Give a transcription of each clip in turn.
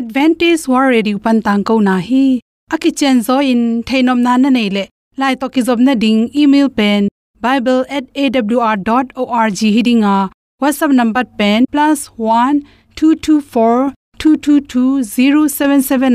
advantage war radio pan tang ko na hi. Aki chen zo in thainom nan na nei le. Lai to ki job na ding, email pen bible@awr.org hiding a whatsapp number pen, plus one two two four two two two zero seven seven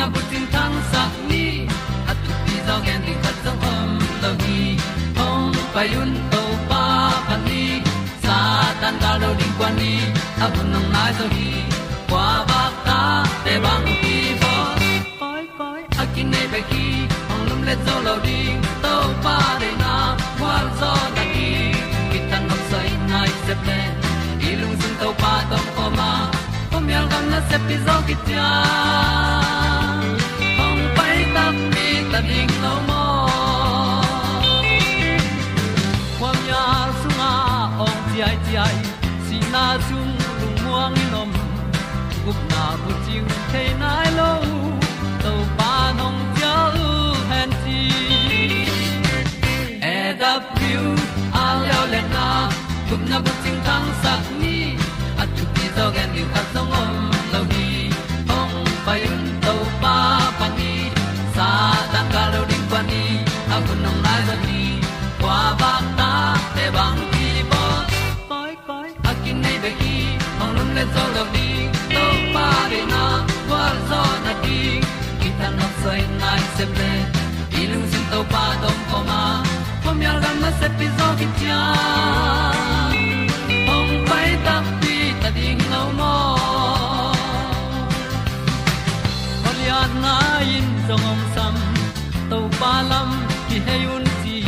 na bu tin tan sa ni at tu pi zo gen di khat zo om lo gi hong pa yun to pa pa ni. Sa tan ga lo ding kwan ni a bu nang mai so hi kwa ba ta te bang ki bo koi koi a kin nei be ki ong lum le zo lo ding to pa de na kwa zo ta ki ki tan nok sai nai se pe i lung sun to pa tom ko ma. Ko mi al gan na se pi zo ki tia chiu the nai lo to pa nong pia u han ti e da pru a leo le na gup na bu ting tang sat ni at tu pi zo gen ni at song om lo ni ong pa yun se ple i lung sin to pa tom ko ma. Pom yal gam na se pi zo ki tia ong pai ta pi ta ding lo mo Holian na in song om sam to pa lam ki he un ti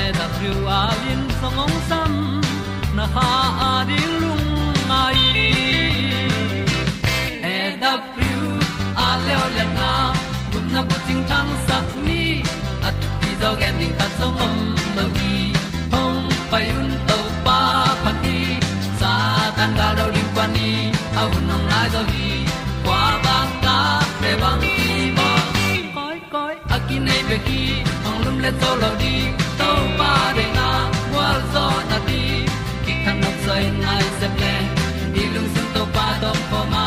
e da thru a lin song om sam na ha a ding ting tang sat ni at ti zo gen ding ta som mom lo gi hong pai un to pa pa ti sa tan ga do ri pa ni au nong lai do gi kwa ba ta pe bang ti bo koi koi a ki nei be ki hong lum le to lo di to pa de na wa zo na ti ki kan nok sai nai se ple ni lung sun to pa do po ma.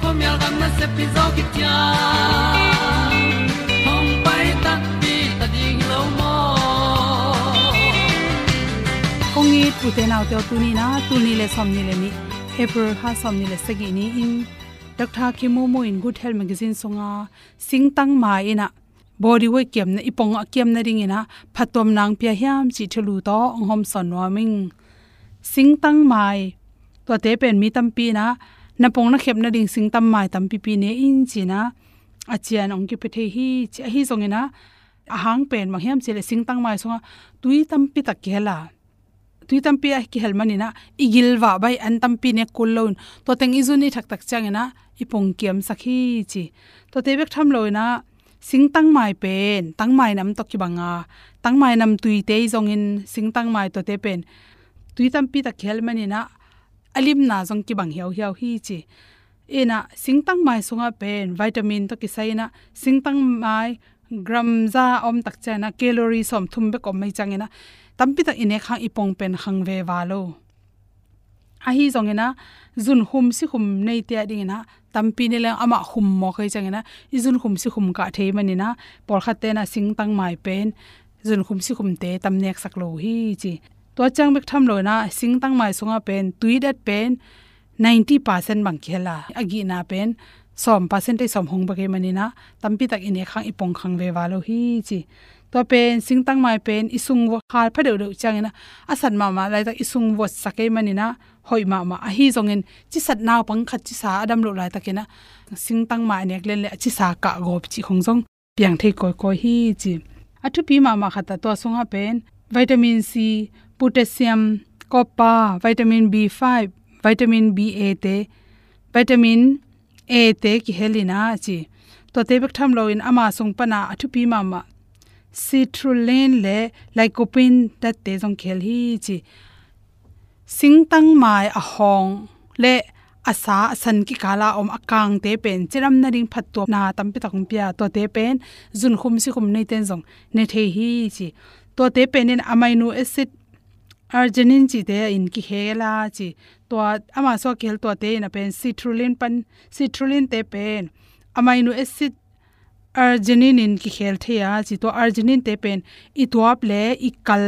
Po mi al gam na se pi zo ki tia kongi pute naw te tu ni na tu ni le som ni le ni. April ha som ni le sagi ni. In dr. Khimo mo in good health magazine songa, sing singtang ma e ina body weight kem na, ipong a kem na ring e ina phatom nang pya hiam, chi thulu to hom son wa ming. Singtang mai e. to te pen mi tampi na na. Pong na khep na ding sing tam mai tampi pi ne in china achian ong ki pe the hi, chi hi zongena ahang pen ma hiam chele sing tang mai songa. Tui tampi tak kela tui tampi a ki helmani na, igil wa bai an tampi ne kullon to teng izuni thak tak changena ipong kiam sakhi chi. To te bek tham loina sing tang mai pen, tang mai nam to ki banga tang mai nam tui te jong in, sing tang mai to te pen. Tui tampi ta khelmani na, alim na jong ki bang hiao hiao hi chi. Ena singtang mai sunga pen, vitamin to ki saina singtang mai, gram za om tak chana calorie som thum be kom mai changena tampi tak ine khang ipong pen khang ve walo a hi zongena zun hum si hum nei te ding na tampi ne lang ama hum mo khai changena izun hum si hum ka the mani na por khatte na singtang mai pen zun hum si hum te tam nek sak lo hi chi to chang bek tham lo na singtang mai sunga pen tuidat pen 90% bang khela agi na pen som percentage som hong ba ke mani na tampi tak ine khang ipong khang ve walo hi chi to pen singtang mai pen isung wo khal pha de de changena asan ma ma lai tak isung wo sake mani na hoi ma ma. A hi zongin chi sat naw pang khat chi sa adam lo lai takena singtang ma nek len le chi sa ka gop chi khong jong piang thei koi koi hi chi. Athu pi ma ma khata to sunga pen. Vitamin c, potassium, copper, vitamin b5 vitamin ba te vitamin a te ki helina chi. To te bek tham lo in ama sung pana athu pi ma ma citrulline le lycopene ta te jong khel hi chi. Singtang mai a hong le asa san ki kala om akang te pen. Chiram na ring phat to na tam pi takum pia to te pen. Jun khum si khum nei ten jong ne the hi chi. To te pen in amino acid arginine chi te in ki hela chi. To ama so khel to te na pen. Citrulline pan citrulline te pen. Amino acid arginine in ki khel thea chi to arginine te pen, i tuap le, i kal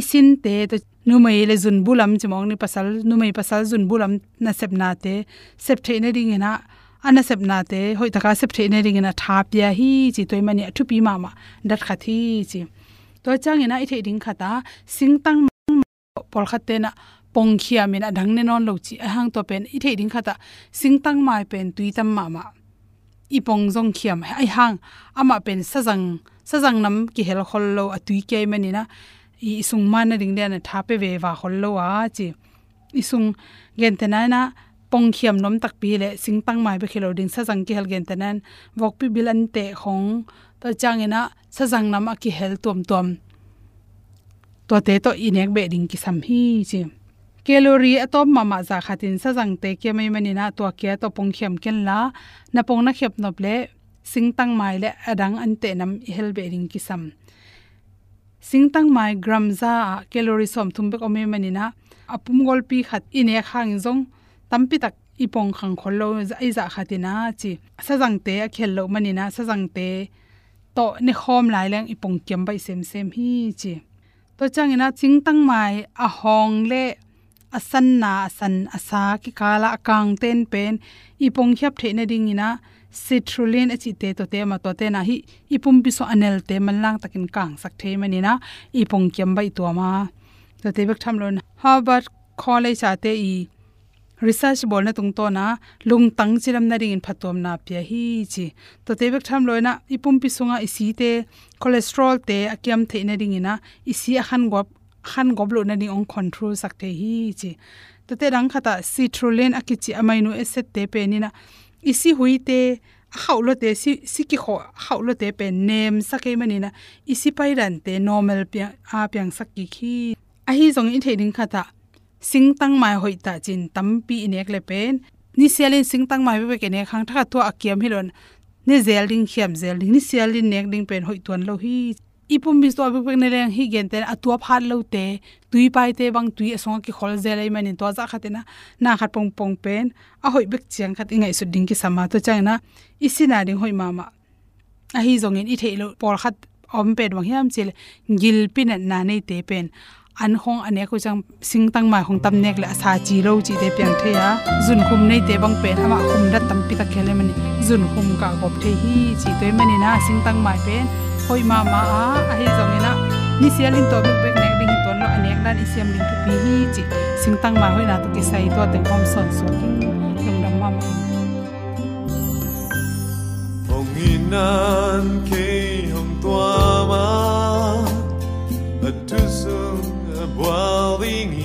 isin te to numai le zun bulam chimong ni pasal numai pasal zun bulam na sep na te, sep the ne ding na ana sep na te, hoi taka sep the ne ding na tha pya hi chi toy mani thu pi ma ma, dat kha thi chi. To chang ina i the ding kha ta, sing tang pol kha te na pong khia min adang ne non lo chi, a hang to pen, i the ding kha ta, sing tang mai e pen tui tam ma ma ipong pong jong khiam ai hang. Ama pen sajang sajang nam ki hel khol lo atui ke mani na i sung man ring le na thape ve wa khol lo a chi. I sung gen te na na pong khiam nom tak pi le sing tang mai be khelo ding sajang ki hel gen te nan. Wok pi bil an te khong. Ta chang ina sajang nam a ki hel tom tom to te to inek be ding ki sam hi chi calorie atom mama za khatin sa jang te ke mai mani na to ke to pong khem ken la. Na pong na khep nop le sing tang mai le adang an te nam hel be ring ki sam singtang mai, gram za calorie som thum bek ome manina apum gol pi khat ine khang jong tampi tak ipong khang khollo ai za khatina chi. Sajang te a khel lo manina sajang te to ne khom lai leng ipong kem bai sem sem hi chi. To changina chingtang mai a hong le asan na asan, asa, ki kala akang, ten pen, ipong hyap the na ding ina, citrulline achi te to te ma to te na hi ipum bi so anel te man lang takin kang sak the mani na ipong kyam bai to ma. To te bek tham lon harvard college ate i, research bol na tung to na, lung tang chiram na ring in phatom na pya hi chi. To te bek tham loina ipum pi sunga isi te, cholesterol te akiam the na ring ina, isi a khan gop khan gop lo na ni ong control sak the hi chi to te rang khata citrulline akichi amino acid te pe ni na isi huite haulo te si si ki kho haulo te pe nem sakai mani na isi pai ran te normal pya a pyang sakki khi a hi zong in theding khata sing tang mai hoi ta chin tampi inek le pen ni sialin sing tang mai be ke ne khang tha to akiam hilon ne zel ding khiam zel ding ni sialin nek ding pen hoi tuan lo hi ipum bis to abek ne leng hi gen ten atua phat lo te tui pai te bang tui asong ki khol zel ai manin to za khatina na khat pong pong pen a hoi bek chiang khat ingai su ding ki sama to chang na isina ding hoi mama. A hi zong in i theilo por khat om pet wang hiam chil gil pin na nei te pen an hong ane ko chang sing tang mai hong tam nek la sa chi lo chi te pyang the ya zun khum nei te bang pen ama khum da tam pi ta khele mani zun khum ka gop the hi chi toy mani na sing tang mai pen hoi ma ma a a hi zong ina ni sialin to bek bek nek ding ton lo anek dan isiam ling tu pi hi chi singtang ma hoina to ki sai to teng hom son so king lung dam ma ma hong inan ke hong tua ma a bao sung a boiling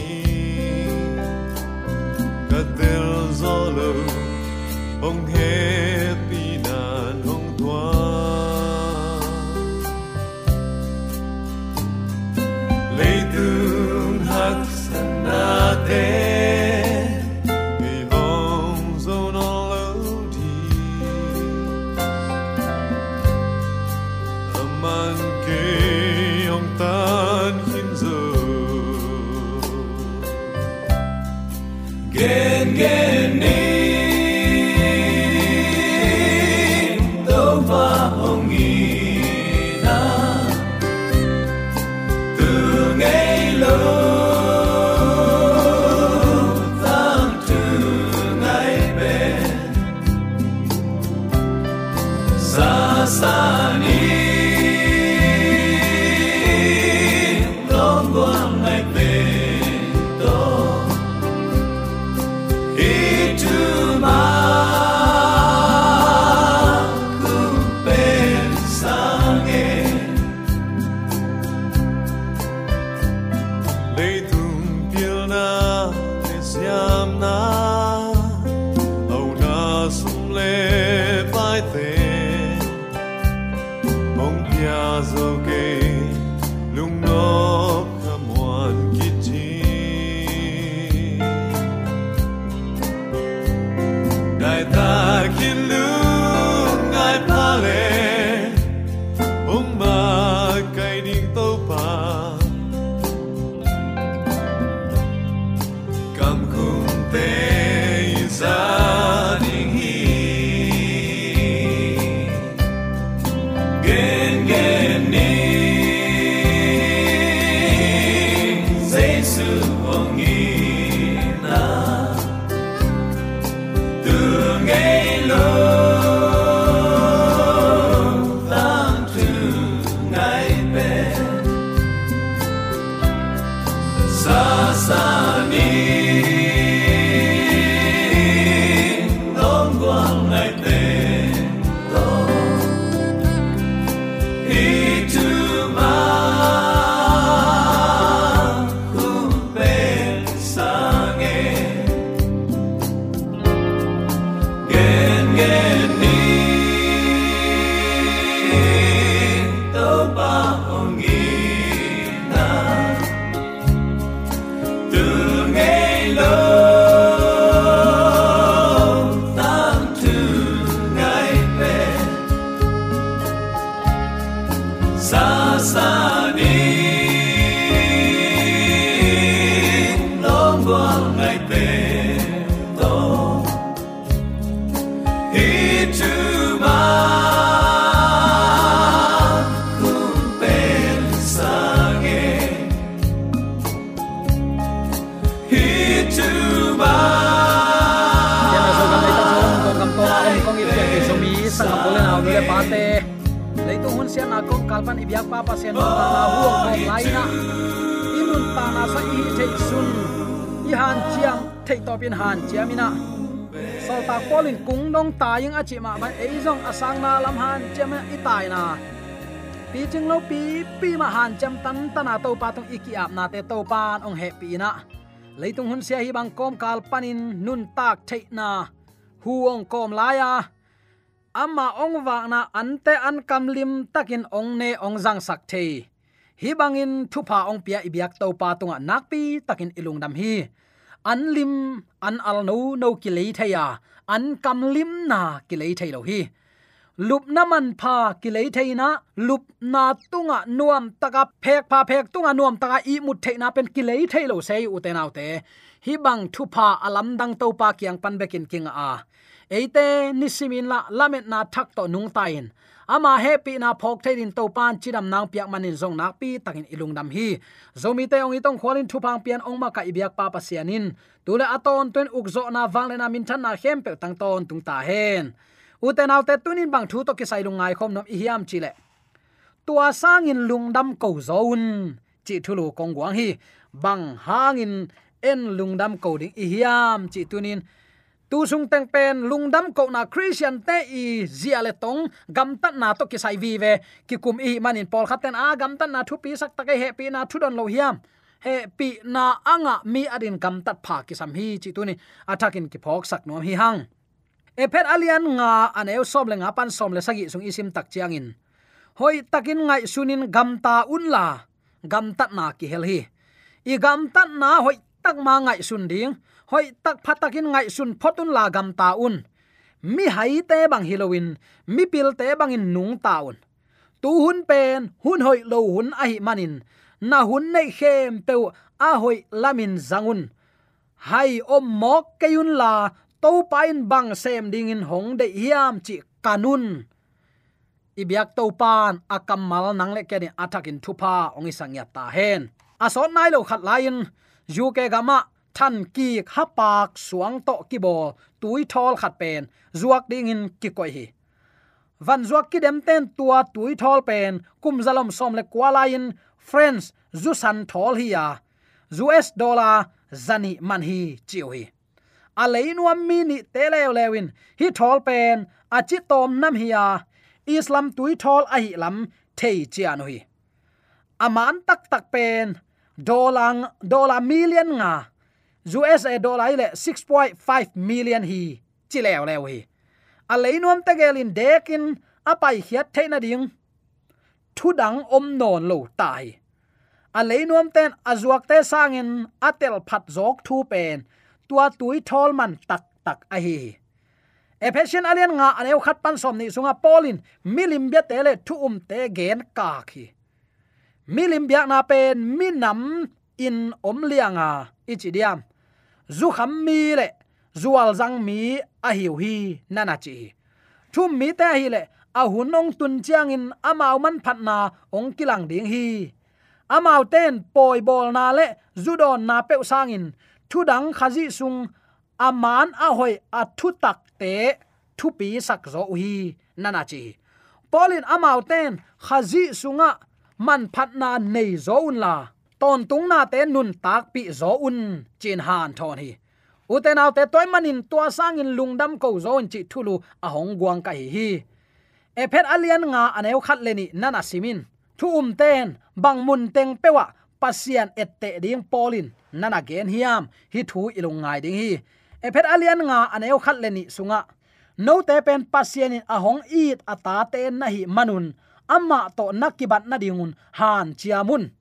ka tel zolo hong happy hun sian a kong kalpan pa pa sen ta na huang kom lai na inun ta na sa i thei sun. I han chiam thei to pin han chiamina. Sau ta polin kung dong ta yung achi ma ban ei zong asang na lam han chiam i tai na. Pi ching lo pi pi ma han cham tan tana to pa tong iki ap na te to pan ong happy na. Leitung hun sia hi bang kom kal panin nun tak thei na. Huong kom laya ama ong wa na ante an kamlim takin ong ne ong jang sak thei hi bangin thupa ong pia ibyak to pa tunga nakpi takin ilung dam hi. An lim, an al no no ki lei thaya an kam lim na ki lei thei lo hi. Lup na man pha ki lei thei na, lup na tunga nuam taka, phek pha phek tunga nuam taka i mut thei na pen ki lei thei lo sei u te te hi bang thu pha alam dang to pa kyang pan bekin king a. Eite nisimin la lamet na thak to nung tain ama happy na phok thein to pan chidam nang piak manin zong nak pi takin ilung dam hi. Zomi te ong itong khwalin thu phang pian ong ma ka ibyak pa pasianin tule aton tuen ukzo na wangle na min than na hem pe tang ton tung ta hen. Uten autte tunin bang thu to ki sai ngai khom nom i hiam chile tua sang in lungdam ko zone chi thulu kong wang hi. Bang hangin en lungdam ko ding. I hiam, chi tunin. Tu sung teng pen lungdam ko na christian te i ziale tong. Gam tat na to ki sai vi ve. Ki kum i manin pol khaten a, gam tat na thu pi sak ta ke, he pi na thu don lo hiam. He pi na anga mi adin gam tat pha ki sam hi, chi tunin. Ni ki phok sak nom hi hang. E phet alian nga aneu som le nga pan som le sagi sung isim tak chiang in. Hoi takin ngai sunin gam ta un la. Gam na ki hel hi. I gamtat na hoi tak ma ngai sun ding. Hoi tak phatakin ngai sun photun la gam ta un. Mi hai te bang halloween, mi pil te bang in nung taun tu hun pen, hun hoi lo hun a hi manin. Na hun nei khem pe a hoi lamin zangun hai om mok kayun la, to pain bang sem ding in hong de hiam chi kanun ibyak to pan akamal nang le ke ni athakin thupa ongi sangya ta hen. Asot nai lo khat lain juke gama than ki hapak suang to ki bol tui thol khat pen zuak ding in ki koi hi van zuak ki dem ten tua tui thol pen kum zalom som le kwala in friends zu san thol hi ya us dollar zani man hi chiu hi a leinuam mi ni te lew lewin hi thol pen a chi tom nam hi ya islam tui thol a hi lam thei chianu hi aman tak tak pen dolang dollar million nga USA dollar ile 6.5 million hi chi lew hi a leinom te gelin dekin apai hiat theina ding thudang om non lo tai a leinom ten azuak te sangin atel phat jok thu pen à, à, à, tua tui thol man tak tak a hi efficient alien nga aneu khat pan som ni sunga polin milim bia tele thu um te gen ka khi milim bia na pen minam in om lianga ichidiam zu kham mi le. Zual zang mi a hiu hi nana chi thum mi te hi le. A hunong tun chiang in amau man phat na ong kilang ding hi. Amau ten poi bol na le. Zudon na pe sang in. Thu dang khazi sung. Aman a hoi a thu tak te thu pi sak zo hi nana chi polin amau ten khazi sunga man phat na nei zo un la. Ton tung na te nun tak pi zo un, chin han thon hi. Uten au te toy manin tua sang in lungdam ko zon chi thulu a hong guang ka hi hi. E phet alian nga aneu khat leni nana simin. Thu um ten, bang mun teng pewa, pasian ette ding polin, nana gen hiam, hi thu ilung ngai ding hi. E phet alian nga aneu khat leni sunga. No te pen pasian in ahong it ata te na hi manun amma to nakibat na dingun, han chiamun.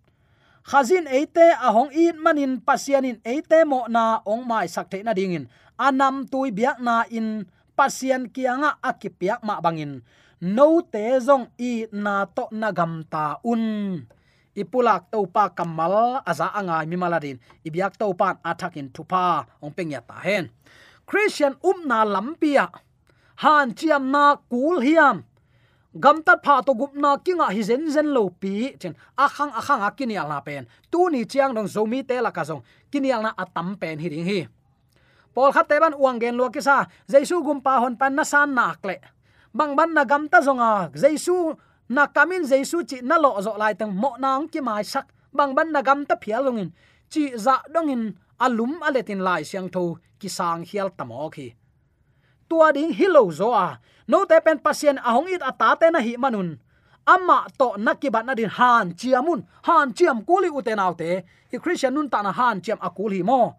Khazin eite, ahong in manin, pasianin eite mo na ong mai sakte na dingin. Anam tui biak na in, pasian kianga akipiak ma bangin. No te zong i na to na gam ta un. Ipulak to pa kamal, aza anga mi maladin. Ibyak to pan athakin thupa ong pengya ta hen. Christian um na lampia. Han chiam na kul hiam gam tat pha to gup na kinga hi zen zen lo pi. Chen akhang akhang akini ala pen. Tu ni chiang dong zomi te la ka zong. Kini ala atam pen hi ring hi. Pol khat te ban uang gen lo ki sa. Jaisu gum pa hon pan na san nak le bang ban na gam ta zonga jaisu na kamin jaisu chi na lo zo lai tang mo nang ki mai sak. Bang ban na gam ta phial lungin chi za dongin alum aletin lai siang tho ki sang hial tamo khi tua ding hilo zo a. No te pen pasien ahong it ata te na hi manun. Amma to nakibat na din han chiamun han chiam kuli utenaute i christian nun ta na han chiam akul hi mo.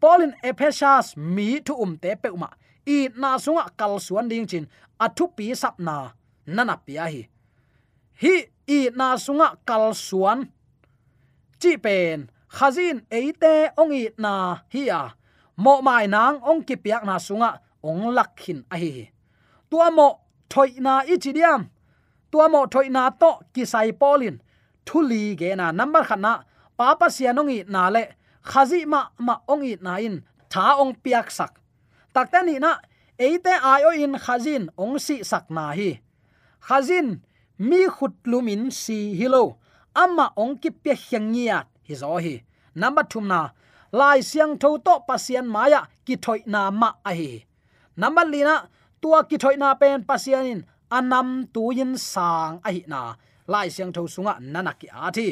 Polin ephesas mi thu um te pe uma. I na sunga kal suan ding chin. Athu pi sap na. Nana pia hi. Hi, i na sunga kal suan. Chi pen, khazin eite ongi na hi a. Mo mai nang ong ki piak na sunga ong lakhin. A hi tua mo thoi na i chi diam tua mo thoi na to ki sai polin. Thuli ge na number khana. Papa sianongi na le. Khazi ma ma ongi na in. Tha ong piak sak. Takta ni na, eite ayo in khazin ong si sak na hi. Khazin, mi khut lumin si hilo amma ong ki pe hyangia hi zo hi. Number 2 na, lai siang tho to pasian maya ki thoi na ma a hi number lina tua ki thoi na pen pasian in anam tuin sang a hi na lai siang tho sunga nana ki a thi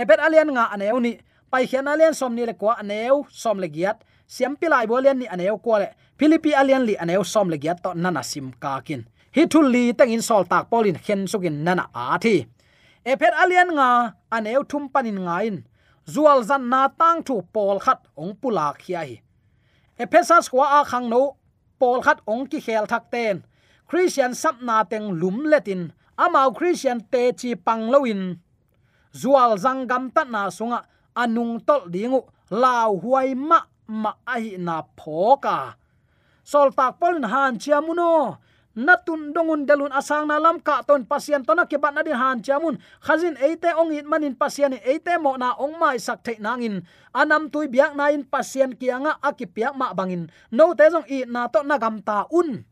ebet alian nga aneu ni. Pai khian alian som ni le kwa aneu som le giat. Siam pilai bo lian ni aneu ko le. Philippi alian li aneu som le giat to nana sim ka kin. Hi thul li tang in sol tak polin khen sukin nana a thi ebet alian nga aneu thum panin nga in. Zual zan na tang thu pol khat ong pula khia hi ephesas kwa a khang no pol khat ong ki khel thak ten. Christian sap na teng lum letin. Amao christian te chi pang loin zual zang gam ta na sunga anung tol dingu lao huai ma ma ai na phoka sol tak pol han chiamuno natun dongun delun asang na lam ka ton pasien to na ke bat na din han chamun. Khazin eite ong it manin pasien eite mo na ong mai sak thei nangin. Anam tui biak na in pasien kianga akipiak ma bangin. No te jong i na to na gam ta un.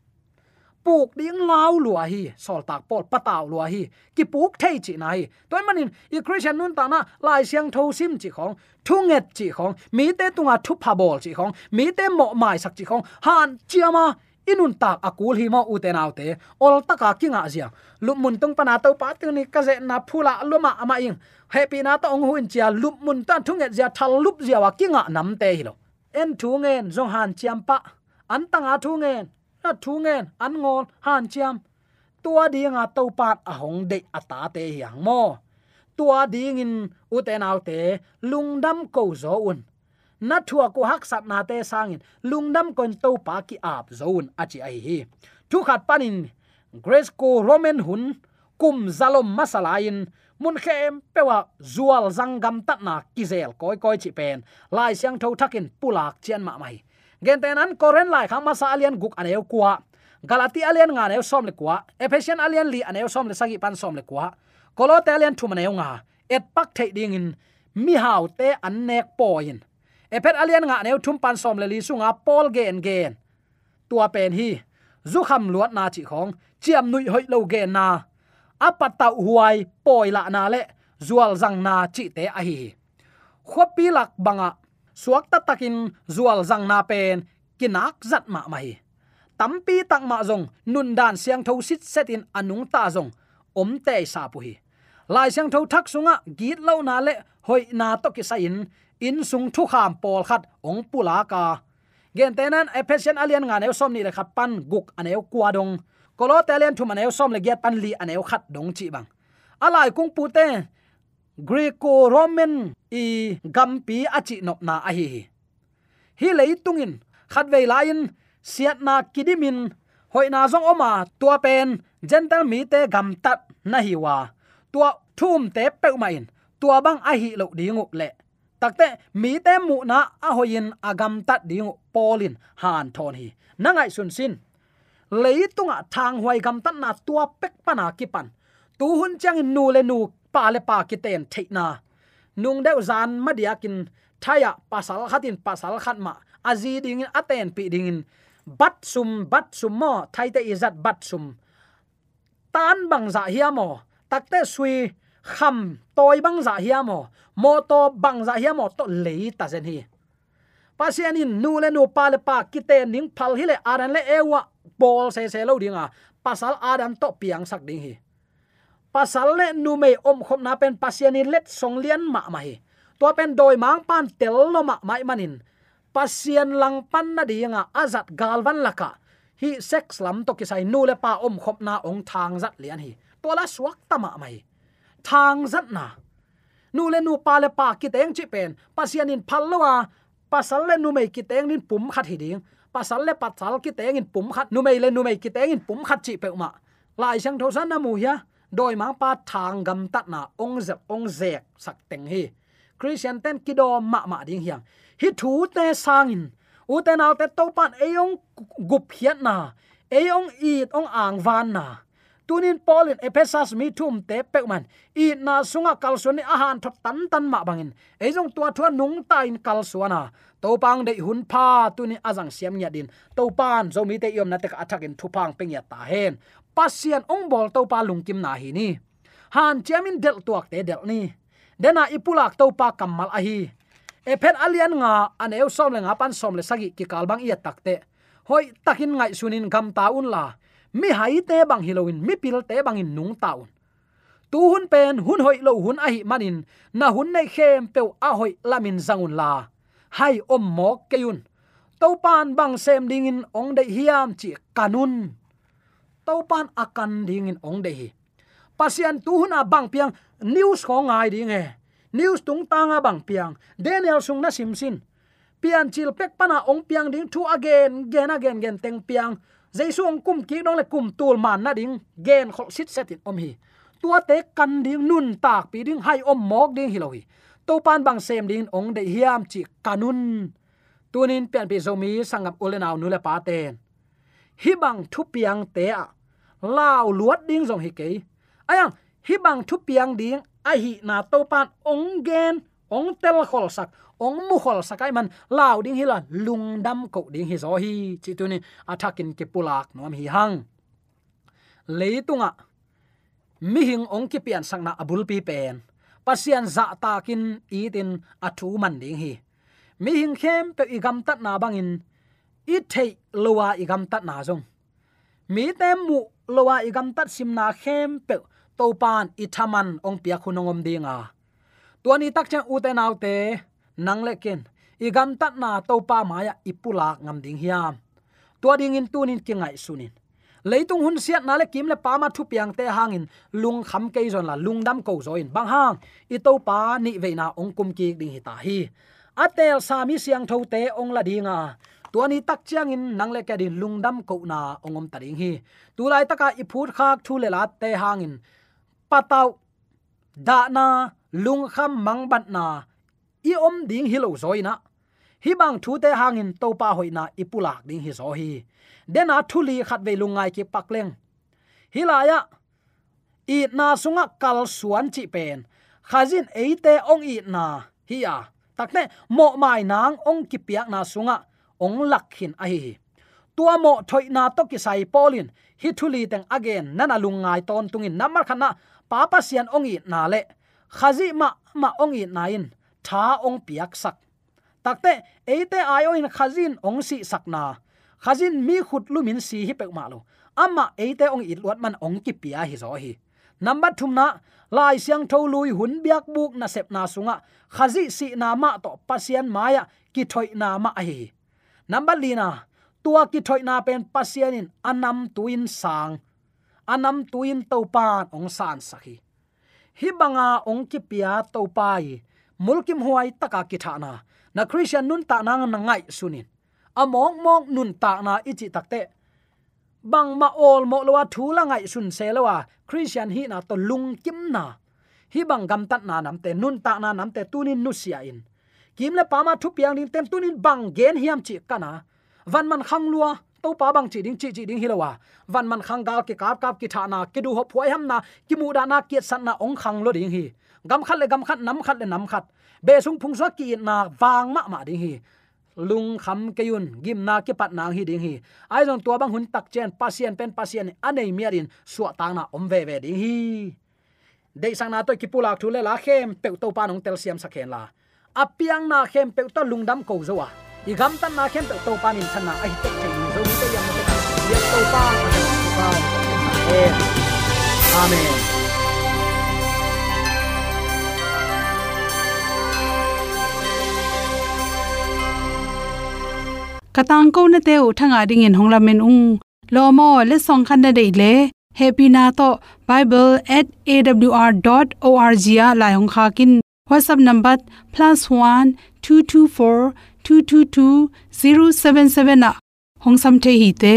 Puk ding lau lua hi, sol tak pol pataw lua hi. Ki puk thei chi nai toy manin, i christian nun ta na lai siang tho sim chi khong thunget chi khong, mi te tunga thu pha bol chi khong, mi te mo mai sak chi khong, han chiama inun tak akul hi ma uten autte. Ol taka kinga zia. Lumun tung pana to pa tu ni ka ze na phula luma ama ing. Happy na to ong huin chia lumun ta thunget zia thal lup zia wa kinga nam te hi lo. En thu ngen zong han chiam pa. An tanga thu ngen. Na thu ngen. An ngol han chiam. Tua dinga to pat a hong de ata te hiang mo. Tua ding in uten autte. Lungdam ko zo un na thua ko hak sat na te sangin. Lungnam kon to pa ki ap zone achi ai hi. Thu khat panin, grace ko roman hun, kum zalom masalain mun khem pewa zual zangam tat na kizel koi koi chi pen, lai siang tho thakin pulak chen ma mai. Gen ten an koren lai khang masa alian guk aneu kwa galati alian nga neu som le kwa ephesian alian li aneu som le sagi pan som le kwa kolote alian thu maneu nga. Et pak thei ding in. Mi hau te an nek poin epet alian nga neu thum pan som le li sunga pol gen gen tua pen hi, zu kham luat na chi khong, chiam nui hoi lo gen na. Apata huai, poi la na le, zual zang na chi te a hi. Khopi lak banga, suak ta takin zual zang na pen, kinak zat ma mai tampi tak ma zong, nun dan siang tho sit set in anung ta zong, om te sa pu hi. Lai siang tho thak sunga, git lo na le, hoi na to ki sa in in sung thu kham pol khat ong pula ka. Gen tenan efficient alien nga neu som ni le khat pan guk aneu kwa dong. Kolo telen thu maneu som le get pan li aneu khat dong chi bang. Alai kung pu te greco roman i gampi achi nop na a hi hi. Leitungin khat ve lain siat na kidimin hoina zong oma, tua pen, gentle mi te gam tat na hi wa. Tua thum te pe main tua bang a hi lo dingu le takte mi te mu na a hoin agam tat ding polin han thon hi. Nangai sun sin. Leitunga thang huai gam tan na tua pek pana ki pan. Tu hun chang nu le nu pa le pa ki ten theina nung deu zan madiakin thaya pasal khatin pasal khat ma. Azi ding aten pi ding bat sum bat sum mo, thai te izat bat sum. Tan bang za hiamo takte sui kham toy bang za hiamo mo to bang za hiam to le ta zen hi pasian in nu le nu pa le pa kite ning phal hi le aran le ewa bol se se lo dinga pasal adan to piang sak ding hi pasal le nu me om khom na pen pasian in let song lian ma ma hi to pen doi mang pan tel lo ma mai manin pasian lang pan na dinga azat galvan laka hi sex lam to kisai nu le pa om khop na ong thang zat lian hi to la suak tama mai thang zat na. Nu le nu pa le pa ki teng chi pen. Pasian in phallowa pasal le nu mei ki teng nin pum khat hi ding. Pasal le pasal ki teng in pum khat. Nu mei le nu mei ki teng in pum khat chi pe ma lai sang tho san na mu ya doi ma pa thang gam tat na. Ong zep, ong zek sak teng hi. Christian ten kido ma ma ding hiang. Hi thu te sangin u te nau te to pan eyong gup hiat na. Eyong it ong ang van na tunin polin ephesas mi thum te pekman i na sunga kalsoni ahan thot tan tan ma bangin ejong tua thua nung ta in kalsuana to pang de hun pha tuni azang siam nya din. To pan zo mi te yom na te attack in thupang peng ya ta hen. Pasian ong bol to pa lungkim na hi ni. Han chiamin del tuak te del ni. Dena ipulak to pa kamal a hi. Ephet alian nga an eu som le nga pan som le sagi ki kalbang iya takte hoi takin ngai sunin gam ta un la mi hai te bang hiloin mi pil te bang in nung taun. Tu hun pen, hun hoi lo hun ahi manin, na hun nei khem pe a hoi lamin zangun la. Hai om mok keun to pan bang sem ding in ong de hiam chi kanun. To pan akan ding in ong de hi. Pasian tu hun a bang piang, news ko ngai ding e. News tung tanga bang piang, daniel sung na sim sin. Pian chil pek pana ong piang ding thu again gen again gen teng piang jaisung kum ki dong le kum tul man na ding gen khol sit set in om hi tua te kan ding nun tak pi ding hai om mok ding hilohi to pan bang sem ding ong de hiam chi kanun tunin pian pi zomi sangap ulenaw nule pa ten hi bang thu piang te a lao luat ding zong hi ke à, ayang hi bang thu piang ding a hi na to pan ong gen ong tel khol sak ong mu khol sakai man, lao ding hi la, lung dam ko ding hi zo hi. Chi tu ni athakin ke pulak nom hi hang. Leitunga mi hing ong ki pian na abul pi pen. Pasian za takin itin athu man ding hi. Mi hing khem pe igam tat na bangin i thei lowa igam tat na zong. Mi tem mu lowa igam tat sim na khem pe topan pan ong pia khunongom dinga tuani tak chang u te nang le ken. I gam tat na to pa maya ipulak ngam ding hiam. Tua ding in tunin kingai sunin. Leitung hun siat na le kim le pa ma thu piang te hangin. Lung kham ke zon la lung dam ko zoin, bang hang i to pa ni ve na ong kum ki ding hi ta hi. Atel sami siang tho te ong la dinga. Tuani tak chiang in nang le ka din lung dam ko na ongom ta ding hi. Tu lai taka i phut khak thu le la te hangin. Patau da na lung kham mang bat na, i om ding hi lo zoina hi bang thu te hangin to pa hoina ipulak ding hi zo hi. Dena thuli khat ve lungai ki pakleng hilaya i na sunga kal suan chi pen. Khazin eite ong i na, hi ya. Takne mo mai nang ong ki piak na sunga, ong lakhin a hi tua mo thoi na to ki sai polin. Hi thuli teng again nana lungai ton tungin. Namar khana papa sian ong i na le khazi ma ma ong i nain, tha ong piak sak. Takte, eite ayo in khazin ong si sakna khazin mi khut lumin si hi pek ma lo. Ama eite ong i luat man ong ki pia hi zo hi. Number thumna lai siang tho lui hun biak buk na sep na sunga. Khazi si na ma to pasian maya ki thoi na ma hi. Number lina tua ki thoi na pen pasian in anam tuin sang. Anam tuin topan ong san sakhi hi banga ong ki pia to pai mulkim huai taka ki thana na christian nun ta na ngai sunin among mong nun ta na ichi takte bang ma ol mo lo thu la ngai sun se lo wa christian hi na to lung kim na hi bang gam tat na nam te nun ta na nam te tunin nu sia in kim le pa ma thu piang ding tem tunin bang gen hiam chi kana van man khang lua to pa bang chi ding chi chi ding hilowa van man khang gal ke kap kap ki tha na, ki du ho phoi ham na, ki mu da na, ki san na, ong khang lo ding hi. Gam khat le gam khat, nam khat le nam khat. Be sung phung so ki na wang ma ma ding hi. Lung kham kayun gim na ke pat nang hi ding hi. Ai jong tua bang hun tak chen pasien pen pasien anei miarin suwa tang na om ve ve ding hi. Dei sang na to ki pulak thu le la, khem pe to pa nong tel siam sakhen la. Apiang na khem pe to lungdam ko zowa i gam tan na khem pe to pa min than na ai tek chen ni zo mi te yam te ka ya to pa ma te pa amen. Katang ko na te u thanga ding in hongla men ung. Lo mo le song khan na dei le. Happy na to bible@awr.org ya la hong kha kin. Whatsapp number +1224 222 077 na hong sam the hi te